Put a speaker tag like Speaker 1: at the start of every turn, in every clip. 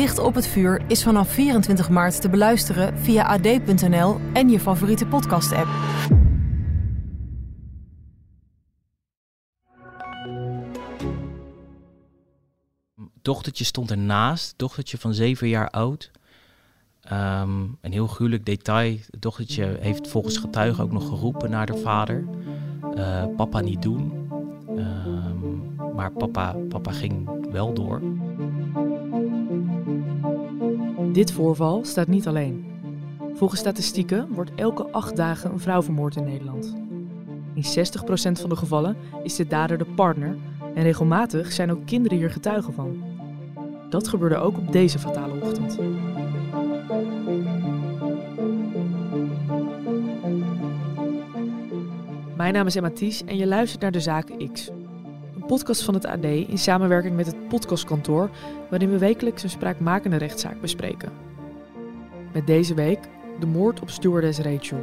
Speaker 1: Dicht op het vuur is vanaf 24 maart te beluisteren via ad.nl en je favoriete podcast-app.
Speaker 2: Dochtertje stond ernaast, dochtertje van zeven jaar oud. Ehm, een heel gruwelijk detail. Het dochtertje heeft volgens getuigen ook nog geroepen naar haar vader. Uh, papa niet doen. Ehm, maar papa, papa ging wel door.
Speaker 3: Dit voorval staat niet alleen. Volgens statistieken wordt elke acht dagen een vrouw vermoord in Nederland. In 60% van de gevallen is de dader de partner en regelmatig zijn ook kinderen hier getuigen van. Dat gebeurde ook op deze fatale ochtend. Mijn naam is Emma Ties en je luistert naar De Zaak X. Podcast van het AD in samenwerking met het Podcastkantoor, waarin we wekelijks een spraakmakende rechtszaak bespreken. Met deze week de moord op stewardess Rachel.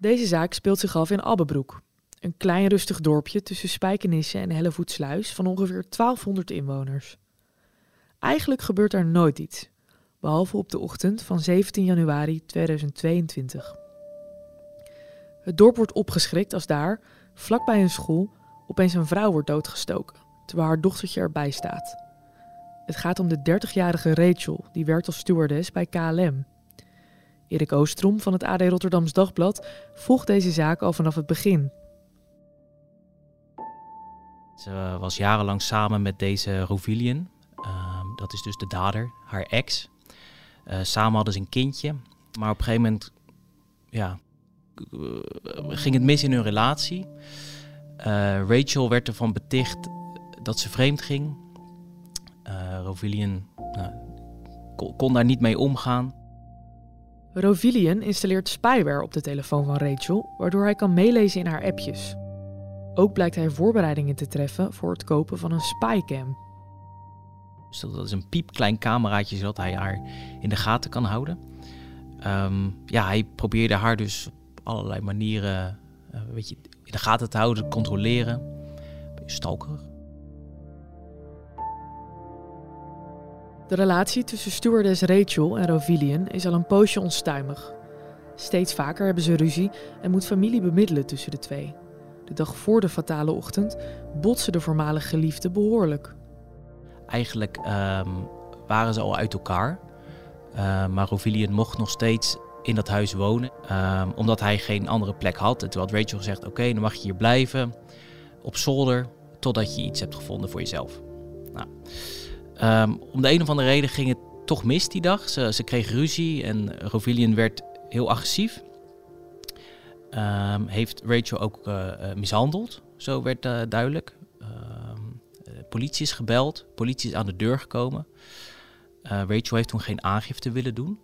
Speaker 3: Deze zaak speelt zich af in Abbebroek, een klein rustig dorpje tussen Spijkenisse en Hellevoetsluis van ongeveer 1200 inwoners. Eigenlijk gebeurt daar nooit iets, behalve op de ochtend van 17 januari 2022. Het dorp wordt opgeschrikt als daar, vlakbij een school, opeens een vrouw wordt doodgestoken, terwijl haar dochtertje erbij staat. Het gaat om de 30-jarige Rachel, die werkt als stewardess bij KLM. Erik Oostrom van het AD Rotterdams Dagblad volgt deze zaak al vanaf het begin.
Speaker 2: Ze was jarenlang samen met deze Rovilian. Ehm, dat is dus de dader, haar ex. Uh, samen hadden ze een kindje. Maar op een gegeven moment ja, eh, ging het mis in hun relatie. Rachel werd ervan beticht dat ze vreemd ging. Rovilian nou, kon daar niet mee omgaan.
Speaker 3: Rovilian installeert spyware op de telefoon van Rachel, waardoor hij kan meelezen in haar appjes. Ook blijkt hij voorbereidingen te treffen voor het kopen van een spycam.
Speaker 2: Dus dat is een piepklein cameraatje zodat hij haar in de gaten kan houden. Ehm, ja, hij probeerde haar dus op allerlei manieren uh, weet je, in de gaten te houden, te controleren. Beetje
Speaker 3: De relatie tussen stewardess Rachel en Rovilian is al een poosje onstuimig. Steeds vaker hebben ze ruzie en moet familie bemiddelen tussen de twee. De dag voor de fatale ochtend botsen de voormalige geliefden behoorlijk.
Speaker 2: Eigenlijk um, waren ze al uit elkaar. Uh, maar Rovilian mocht nog steeds in dat huis wonen. Um, omdat hij geen andere plek had. En toen had Rachel gezegd, oké, dan mag je hier blijven. Op zolder, totdat je iets hebt gevonden voor jezelf. Nou, um, om de een of andere reden ging het toch mis die dag. Ze, ze kreeg ruzie en Rovilian werd heel agressief. Um, heeft Rachel ook uh, mishandeld, zo werd uh, duidelijk. Um, politie is gebeld, politie is aan de deur gekomen. Rachel heeft toen geen aangifte willen doen.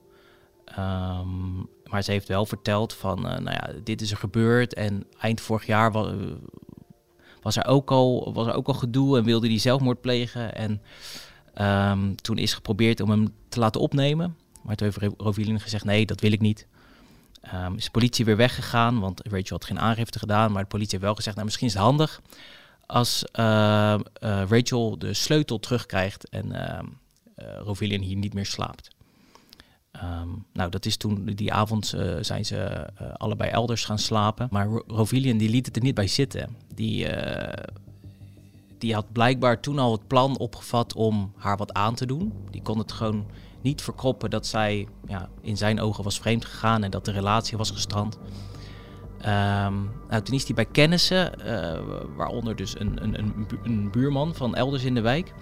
Speaker 2: Maar ze heeft wel verteld van, nou ja, dit is er gebeurd. En eind vorig jaar was, was, er, ook al, was er ook al gedoe en wilde hij zelfmoord plegen. En toen is geprobeerd om hem te laten opnemen. Maar toen heeft Rovilian gezegd, nee, dat wil ik niet. Um, is de politie weer weggegaan, want Rachel had geen aangifte gedaan. Maar de politie heeft wel gezegd, nou misschien is het handig als uh, uh, Rachel de sleutel terugkrijgt en uh, hier niet meer slaapt. Nou, dat is toen, die avond zijn ze allebei elders gaan slapen. Maar Rovilian die liet het er niet bij zitten. Die, die had blijkbaar toen al het plan opgevat om haar wat aan te doen. Die kon het gewoon niet verkroppen dat zij ja, in zijn ogen was vreemd gegaan en dat de relatie was gestrand. Ehm, nou, toen is hij bij kennissen, uh, waaronder dus een, een, een, een, buurman van elders in de wijk,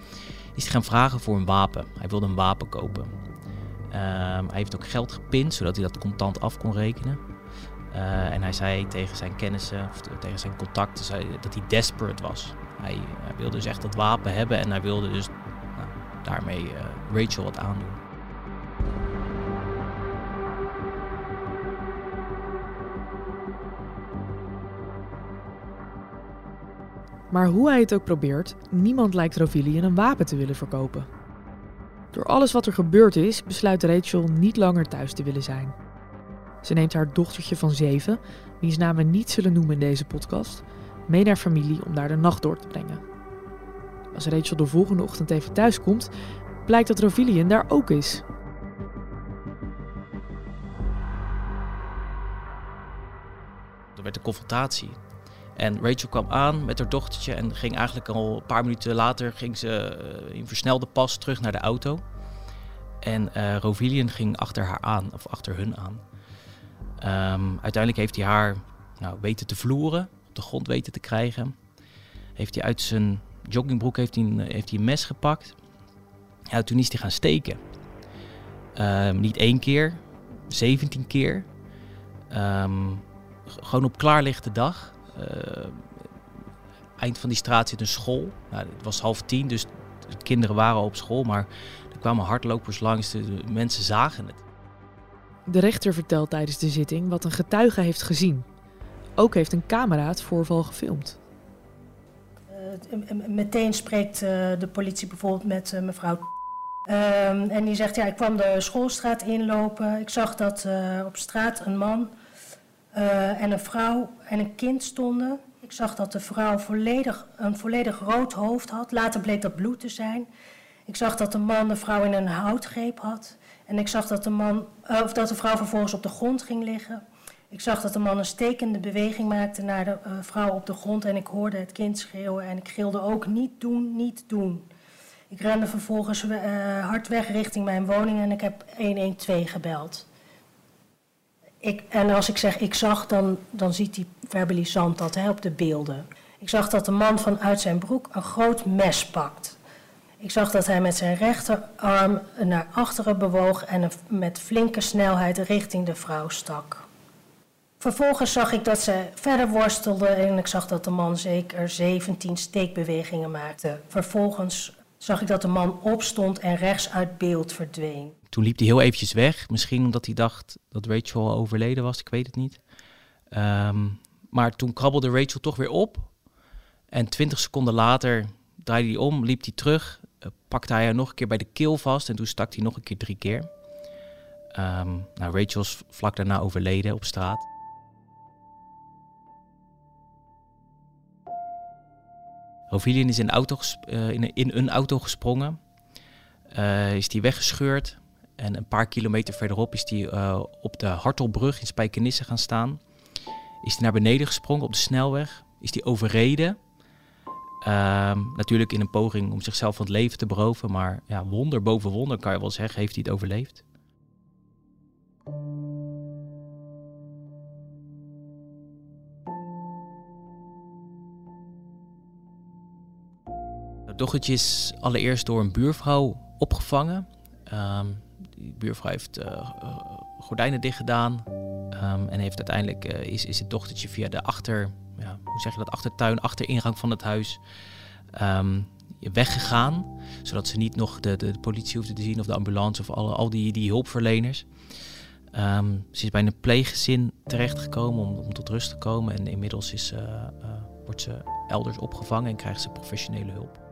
Speaker 2: is hij gaan vragen voor een wapen. Hij wilde een wapen kopen. Um, hij heeft ook geld gepind, zodat hij dat contant af kon rekenen. Uh, en hij zei tegen zijn kennissen, of tegen zijn contacten, dat hij desperate was. Hij, wilde dus echt dat wapen hebben en hij wilde dus nou, daarmee uh, Rachel wat aandoen.
Speaker 3: Maar hoe hij het ook probeert, niemand lijkt Rovilian een wapen te willen verkopen. Door alles wat er gebeurd is, besluit Rachel niet langer thuis te willen zijn. Ze neemt haar dochtertje van zeven, wiens naam we niet zullen noemen in deze podcast, mee naar familie om daar de nacht door te brengen. Als Rachel de volgende ochtend even thuis komt, blijkt dat Rovilian daar ook is.
Speaker 2: Er werd een confrontatie. En Rachel kwam aan met haar dochtertje en ging eigenlijk al een paar minuten later ging ze eh, in versnelde pas terug naar de auto. En uh, Rovilian ging achter haar aan, of achter hun aan. Um, uiteindelijk heeft hij haar nou, weten te vloeren, de grond weten te krijgen. Heeft hij uit zijn joggingbroek heeft hij, een, heeft hij een mes gepakt. Ja, toen is hij gaan steken. Um, niet één keer, 17 keer. Um, gewoon op klaarlichte dag. Uh, eind van die straat zit een school. Nou, het was half tien, dus de kinderen waren op school. Maar er kwamen hardlopers langs, de mensen zagen het.
Speaker 3: De rechter vertelt tijdens de zitting wat een getuige heeft gezien. Ook heeft een camera het voorval gefilmd.
Speaker 4: Uh, meteen spreekt uh, de politie bijvoorbeeld met uh, mevrouw. Ehm, en die zegt: Ja, ik kwam de schoolstraat inlopen. Ik zag dat op straat een man en een vrouw en een kind stonden. Ik zag dat de vrouw volledig, een volledig rood hoofd had. Later bleek dat bloed te zijn. Ik zag dat de man de vrouw in een houtgreep had. En ik zag dat de, man, of dat de vrouw vervolgens op de grond ging liggen. Ik zag dat de man een stekende beweging maakte naar de uh, vrouw op de grond. En ik hoorde het kind schreeuwen. En ik gilde ook: niet doen, niet doen. Ik rende vervolgens uh, hard weg richting mijn woning en ik heb 112 gebeld. Ik, en als ik zeg ik zag, dan, dan ziet die verbalisant dat hè, op de beelden. Ik zag dat de man vanuit zijn broek een groot mes pakt. Ik zag dat hij met zijn rechterarm naar achteren bewoog en met flinke snelheid richting de vrouw stak. Vervolgens zag ik dat ze verder worstelde en ik zag dat de man zeker 17 steekbewegingen maakte. Vervolgens zag ik dat de man opstond en rechts uit beeld verdween.
Speaker 2: Toen liep hij heel eventjes weg, misschien omdat hij dacht dat Rachel overleden was, ik weet het niet. Um, maar toen krabbelde Rachel toch weer op. En 20 seconden later draaide hij om, liep hij terug uh, pakte hij haar nog een keer bij de keel vast en toen stak hij nog een keer drie keer. Um, nou, Rachel is vlak daarna overleden op straat. Rovilian is in, auto uh, in, in, een auto gesprongen. Uh, is die weggescheurd. En een paar kilometer verderop is hij op de Hartelbrug in Spijkenisse gaan staan. Is hij naar beneden gesprongen op de snelweg. Is hij overreden. Um, natuurlijk in een poging om zichzelf van het leven te beroven. Maar ja, wonder boven wonder kan je wel zeggen, heeft hij het overleefd. Dochtertje is allereerst door een buurvrouw opgevangen. Um, die buurvrouw heeft uh, gordijnen dicht gedaan. Um, en heeft uiteindelijk uh, is, is het dochtertje via de achter ja, hoe zeg je dat, achtertuin, achteringang van het huis um, weggegaan. Zodat ze niet nog de, de, politie hoefden te zien of de ambulance of alle, al die, die hulpverleners. Ze is bij een pleeggezin terechtgekomen om, om tot rust te komen. En inmiddels is, uh, wordt ze elders opgevangen en krijgt ze professionele hulp.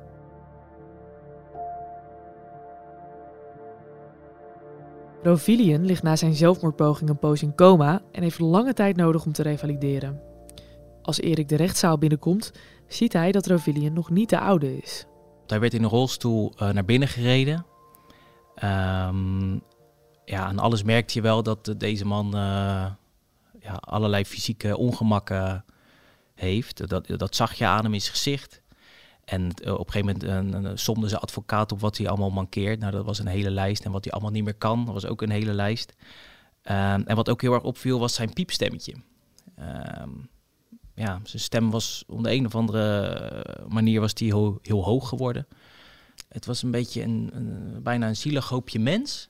Speaker 3: Rovilian ligt na zijn zelfmoordpoging een poos in coma en heeft lange tijd nodig om te revalideren. Als Erik de rechtszaal binnenkomt, ziet hij dat Rovilian nog niet de oude is.
Speaker 2: Hij werd in een rolstoel uh, naar binnen gereden. Um, ja, aan alles merkte je wel dat deze man uh, ja, allerlei fysieke ongemakken heeft. Dat, dat zag je aan hem in zijn gezicht. En uh, op een gegeven moment somde zijn advocaat op wat hij allemaal mankeert. Nou, dat was een hele lijst. En wat hij allemaal niet meer kan, dat was ook een hele lijst. Uh, en wat ook heel erg opviel, was zijn piepstemmetje. Ehm, ja, zijn stem was op de een of andere manier was die heel, heel hoog geworden. Het was een beetje een, een, bijna een zielig hoopje mens,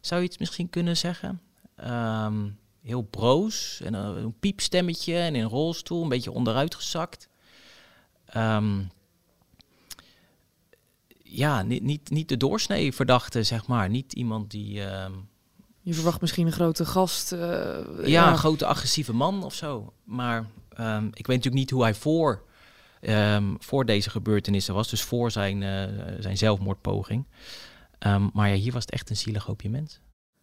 Speaker 2: zou je het misschien kunnen zeggen. Ehm, heel broos en een, een, piepstemmetje en in een rolstoel, een beetje onderuitgezakt. Um, ja, niet, niet, niet de doorsnee verdachte, zeg maar. Niet iemand die...
Speaker 3: je verwacht misschien een grote gast. Uh,
Speaker 2: ja, ja, een grote agressieve man of zo. Maar um, ik weet natuurlijk niet hoe hij voor, um, voor deze gebeurtenissen was. Dus voor zijn, uh, zijn zelfmoordpoging. Um, maar ja, hier was het echt een zielig hoopje mens.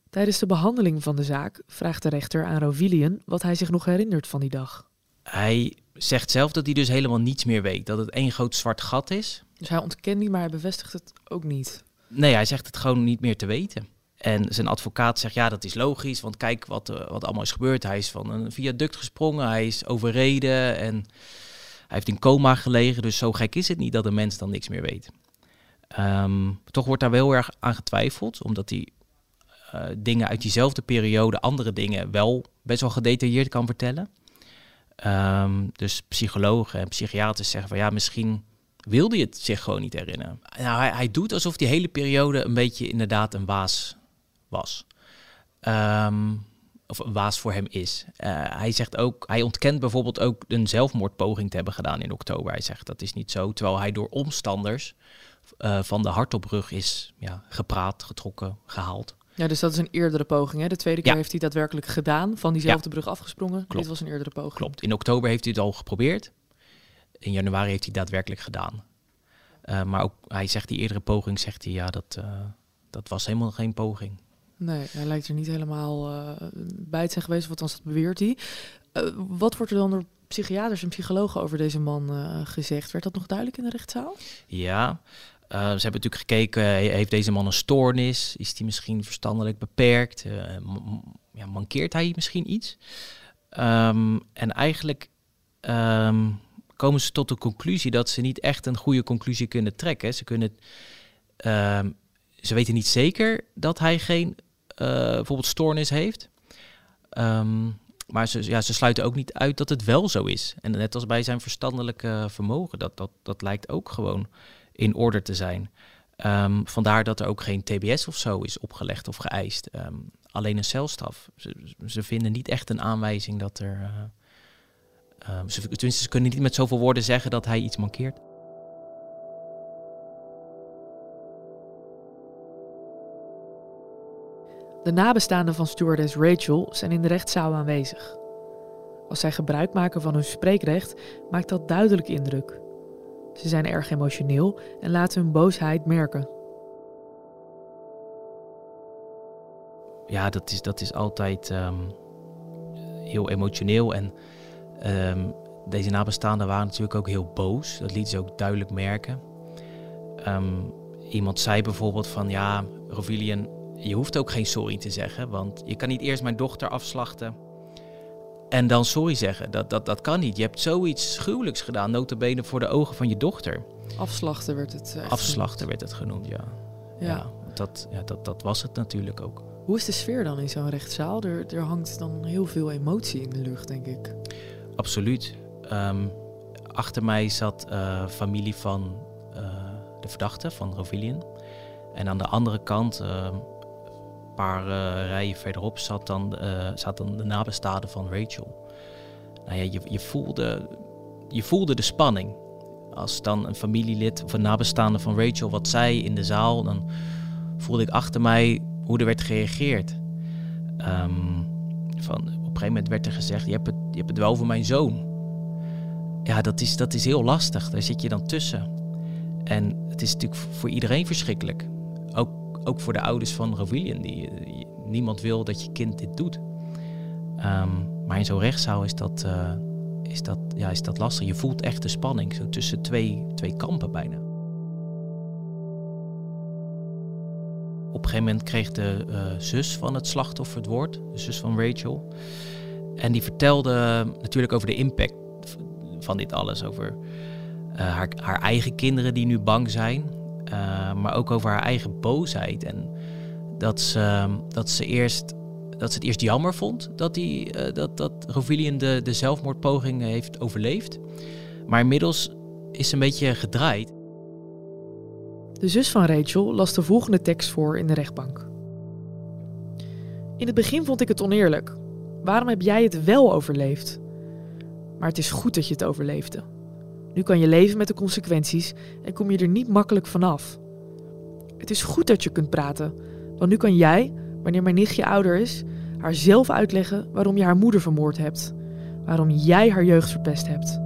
Speaker 3: Tijdens de behandeling van de zaak vraagt de rechter aan Rovilian wat hij zich nog herinnert van die dag.
Speaker 2: Hij zegt zelf dat hij dus helemaal niets meer weet. Dat het één groot zwart gat is.
Speaker 3: Dus hij ontkent niet, maar hij bevestigt het ook niet.
Speaker 2: Nee, hij zegt het gewoon niet meer te weten. En zijn advocaat zegt, ja, dat is logisch, want kijk wat, uh, wat allemaal is gebeurd. Hij is van een viaduct gesprongen, hij is overreden en hij heeft in coma gelegen. Dus zo gek is het niet dat een mens dan niks meer weet. Um, toch wordt daar wel erg aan getwijfeld, omdat hij uh, dingen uit diezelfde periode, andere dingen, wel best wel gedetailleerd kan vertellen. Um, dus psychologen en psychiaters zeggen van ja, misschien wilde hij het zich gewoon niet herinneren. Nou, hij, hij doet alsof die hele periode een beetje inderdaad een waas was. Um, of een waas voor hem is. Uh, hij zegt ook, hij ontkent bijvoorbeeld ook een zelfmoordpoging te hebben gedaan in oktober. Hij zegt dat is niet zo, terwijl hij door omstanders uh, van de hartopbrug is ja, gepraat, getrokken, gehaald.
Speaker 3: Ja, dus dat is een eerdere poging. Hè? De tweede keer ja. heeft hij daadwerkelijk gedaan, van diezelfde ja. brug afgesprongen.
Speaker 2: Klopt.
Speaker 3: Dit was een eerdere poging.
Speaker 2: Klopt. In oktober heeft hij het al geprobeerd. In januari heeft hij daadwerkelijk gedaan. Uh, maar ook hij zegt die eerdere poging, zegt hij ja, dat, uh, dat was helemaal geen poging.
Speaker 3: Nee, hij lijkt er niet helemaal uh, bij te zijn geweest, wat dat beweert hij. wat wordt er dan door psychiaters en psychologen over deze man gezegd? Werd dat nog duidelijk in de rechtszaal?
Speaker 2: Ja, Uh, ze hebben natuurlijk gekeken, heeft deze man een stoornis? Is hij misschien verstandelijk beperkt? Uh, ja, mankeert hij misschien iets? Um, en eigenlijk um, komen ze tot de conclusie dat ze niet echt een goede conclusie kunnen trekken. Ze, kunnen, um, ze weten niet zeker dat hij geen uh, bijvoorbeeld stoornis heeft. maar ze, ja, ze sluiten ook niet uit dat het wel zo is. En net als bij zijn verstandelijke vermogen, dat, dat, dat lijkt ook gewoon in orde te zijn. Um, vandaar dat er ook geen TBS of zo is opgelegd of geëist. Um, alleen een celstraf. Ze, vinden niet echt een aanwijzing dat er. Uh, um, tenminste, ze kunnen niet met zoveel woorden zeggen dat hij iets mankeert.
Speaker 3: De nabestaanden van stewardess Rachel zijn in de rechtszaal aanwezig. Als zij gebruik maken van hun spreekrecht, maakt dat duidelijk indruk. Ze zijn erg emotioneel en laten hun boosheid merken.
Speaker 2: Ja, dat is, dat is altijd um, heel emotioneel. En um, deze nabestaanden waren natuurlijk ook heel boos. Dat liet ze ook duidelijk merken. Um, iemand zei bijvoorbeeld van ja, Rovilian, je hoeft ook geen sorry te zeggen. Want je kan niet eerst mijn dochter afslachten en dan sorry zeggen. Dat, dat, dat kan niet. Je hebt zoiets gruwelijks gedaan, notabene voor de ogen van je dochter.
Speaker 3: Afslachten werd het.
Speaker 2: Uh, Afslachten werd het genoemd, ja. Ja. ja. dat, ja dat, dat was het natuurlijk ook.
Speaker 3: Hoe is de sfeer dan in zo'n rechtszaal? Er, er hangt dan heel veel emotie in de lucht, denk ik.
Speaker 2: Absoluut. Um, achter mij zat uh, familie van uh, de verdachte, van Rovilian. En aan de andere kant, uh, paar uh, rijen verderop zat dan, uh, zat dan de nabestaanden van Rachel. Nou ja, je, je, voelde, je voelde de spanning. Als dan een familielid of een nabestaande van Rachel wat zei in de zaal, dan voelde ik achter mij hoe er werd gereageerd. Um, van, op een gegeven moment werd er gezegd: je hebt het, je hebt het wel voor mijn zoon. Ja, dat is, dat is heel lastig. Daar zit je dan tussen. En het is natuurlijk voor iedereen verschrikkelijk. Ook voor de ouders van Rovilian. Die, niemand wil dat je kind dit doet. Um, maar in zo'n rechtszaal is dat, uh, is, dat, ja, is dat lastig. Je voelt echt de spanning zo tussen twee, twee kampen bijna. Op een gegeven moment kreeg de uh, zus van het slachtoffer het woord, de zus van Rachel. En die vertelde natuurlijk over de impact van dit alles. Over uh, haar, haar eigen kinderen die nu bang zijn. Uh, maar ook over haar eigen boosheid. En dat ze, dat ze eerst dat ze het eerst jammer vond dat, die, uh, dat, dat Rovilian de, de zelfmoordpoging heeft overleefd. Maar inmiddels is ze een beetje gedraaid.
Speaker 3: De zus van Rachel las de volgende tekst voor in de rechtbank. In het begin vond ik het oneerlijk. Waarom heb jij het wel overleefd? Maar het is goed dat je het overleefde. Nu kan je leven met de consequenties en kom je er niet makkelijk vanaf. Het is goed dat je kunt praten, want nu kan jij, wanneer mijn nichtje ouder is, haar zelf uitleggen waarom je haar moeder vermoord hebt, waarom jij haar jeugd verpest hebt.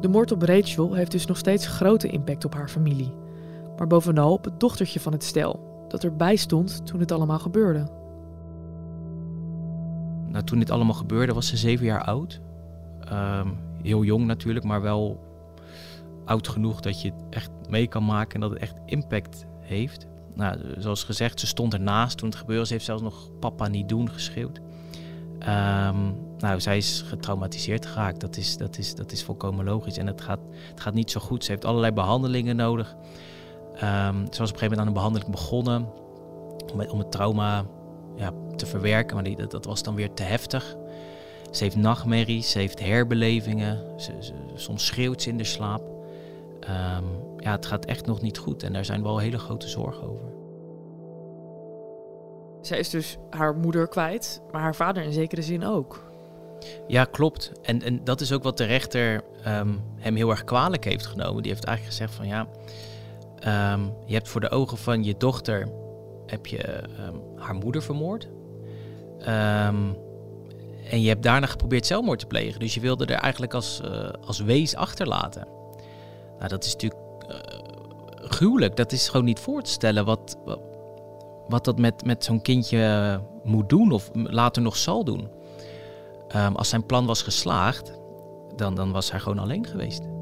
Speaker 3: De moord op Rachel heeft dus nog steeds grote impact op haar familie, maar bovenal op het dochtertje van het stel, dat erbij stond toen het allemaal gebeurde.
Speaker 2: Nou, toen dit allemaal gebeurde was ze zeven jaar oud. Ehm, heel jong natuurlijk, maar wel oud genoeg dat je het echt mee kan maken en dat het echt impact heeft. Nou, zoals gezegd, ze stond ernaast toen het gebeurde. Ze heeft zelfs nog papa niet doen geschreeuwd. Ehm, nou, zij is getraumatiseerd geraakt. Dat is, dat, is, dat is volkomen logisch. En het gaat, het gaat niet zo goed. Ze heeft allerlei behandelingen nodig. Um, ze was op een gegeven moment aan een behandeling begonnen om het trauma ja, te verwerken. Maar die, dat, dat was dan weer te heftig. Ze heeft nachtmerries, ze heeft herbelevingen. Ze, soms schreeuwt ze in de slaap. Um, ja, het gaat echt nog niet goed en daar zijn wel hele grote zorgen over.
Speaker 3: Zij is dus haar moeder kwijt, maar haar vader in zekere zin ook.
Speaker 2: Ja, klopt. En, en dat is ook wat de rechter um, hem heel erg kwalijk heeft genomen. Die heeft eigenlijk gezegd van ja, um, je hebt voor de ogen van je dochter heb je haar moeder vermoord. en je hebt daarna geprobeerd zelfmoord te plegen. Dus je wilde er eigenlijk als, uh, als wees achterlaten. Nou, dat is natuurlijk uh, gruwelijk. Dat is gewoon niet voor te stellen wat, wat, dat met, met zo'n kindje moet doen of later nog zal doen. Um, als zijn plan was geslaagd, dan, dan was hij gewoon alleen geweest.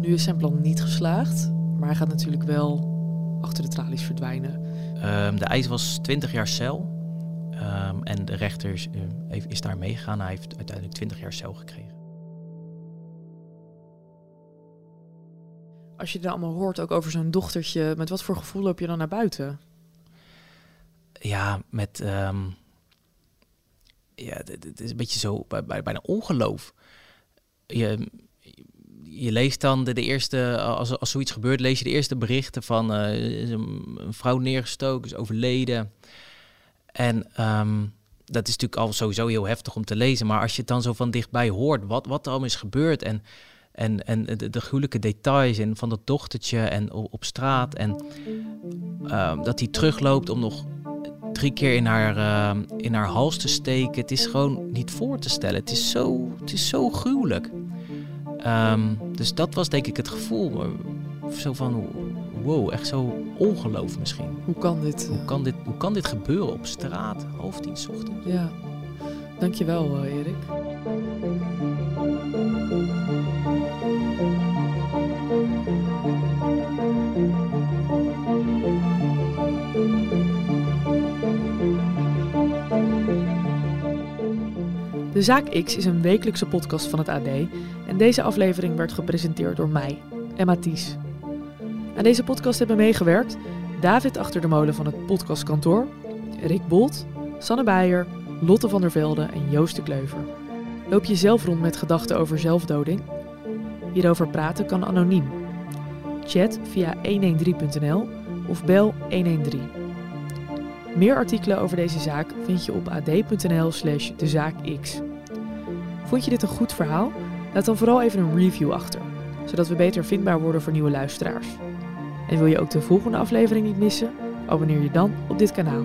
Speaker 3: Nu is zijn plan niet geslaagd, maar hij gaat natuurlijk wel achter de tralies verdwijnen.
Speaker 2: Um, de eis was 20 jaar cel. Um, en de rechter is, uh, is daar meegegaan. Hij heeft uiteindelijk 20 jaar cel gekregen.
Speaker 3: Als je het allemaal hoort, ook over zo'n dochtertje, met wat voor gevoel loop je dan naar buiten?
Speaker 2: Ja, met. Um, ja, het is een beetje zo bij, bij, bijna ongeloof. Je, je leest dan de, eerste, als, als zoiets gebeurt, lees je de eerste berichten van uh, een, vrouw neergestoken, is overleden. En um, dat is natuurlijk al sowieso heel heftig om te lezen. Maar als je het dan zo van dichtbij hoort, wat, wat er allemaal is gebeurd. En, en, en de, de gruwelijke details en van dat dochtertje en op straat. En um, dat hij terugloopt om nog drie keer in haar, uh, in haar hals te steken. Het is gewoon niet voor te stellen. Het is zo, het is zo gruwelijk. Um, dus dat was denk ik het gevoel. Zo van, wow, echt zo ongeloof misschien.
Speaker 3: Hoe kan dit?
Speaker 2: Hoe kan dit, hoe kan dit gebeuren op straat, half tien ochtends?
Speaker 3: Ja, dankjewel uh, Erik. De Zaak X is een wekelijkse podcast van het AD en deze aflevering werd gepresenteerd door mij, Emma Ties. Aan deze podcast hebben meegewerkt David Achter de Molen van het podcastkantoor, Rick Bolt, Sanne Beijer, Lotte van der Velde en Joost de Kleuver. Loop je zelf rond met gedachten over zelfdoding? Hierover praten kan anoniem. Chat via 113.nl of bel 113. Meer artikelen over deze zaak vind je op ad.nl slash dezaakx. Vond je dit een goed verhaal? Laat dan vooral even een review achter, zodat we beter vindbaar worden voor nieuwe luisteraars. En wil je ook de volgende aflevering niet missen? Abonneer je dan op dit kanaal.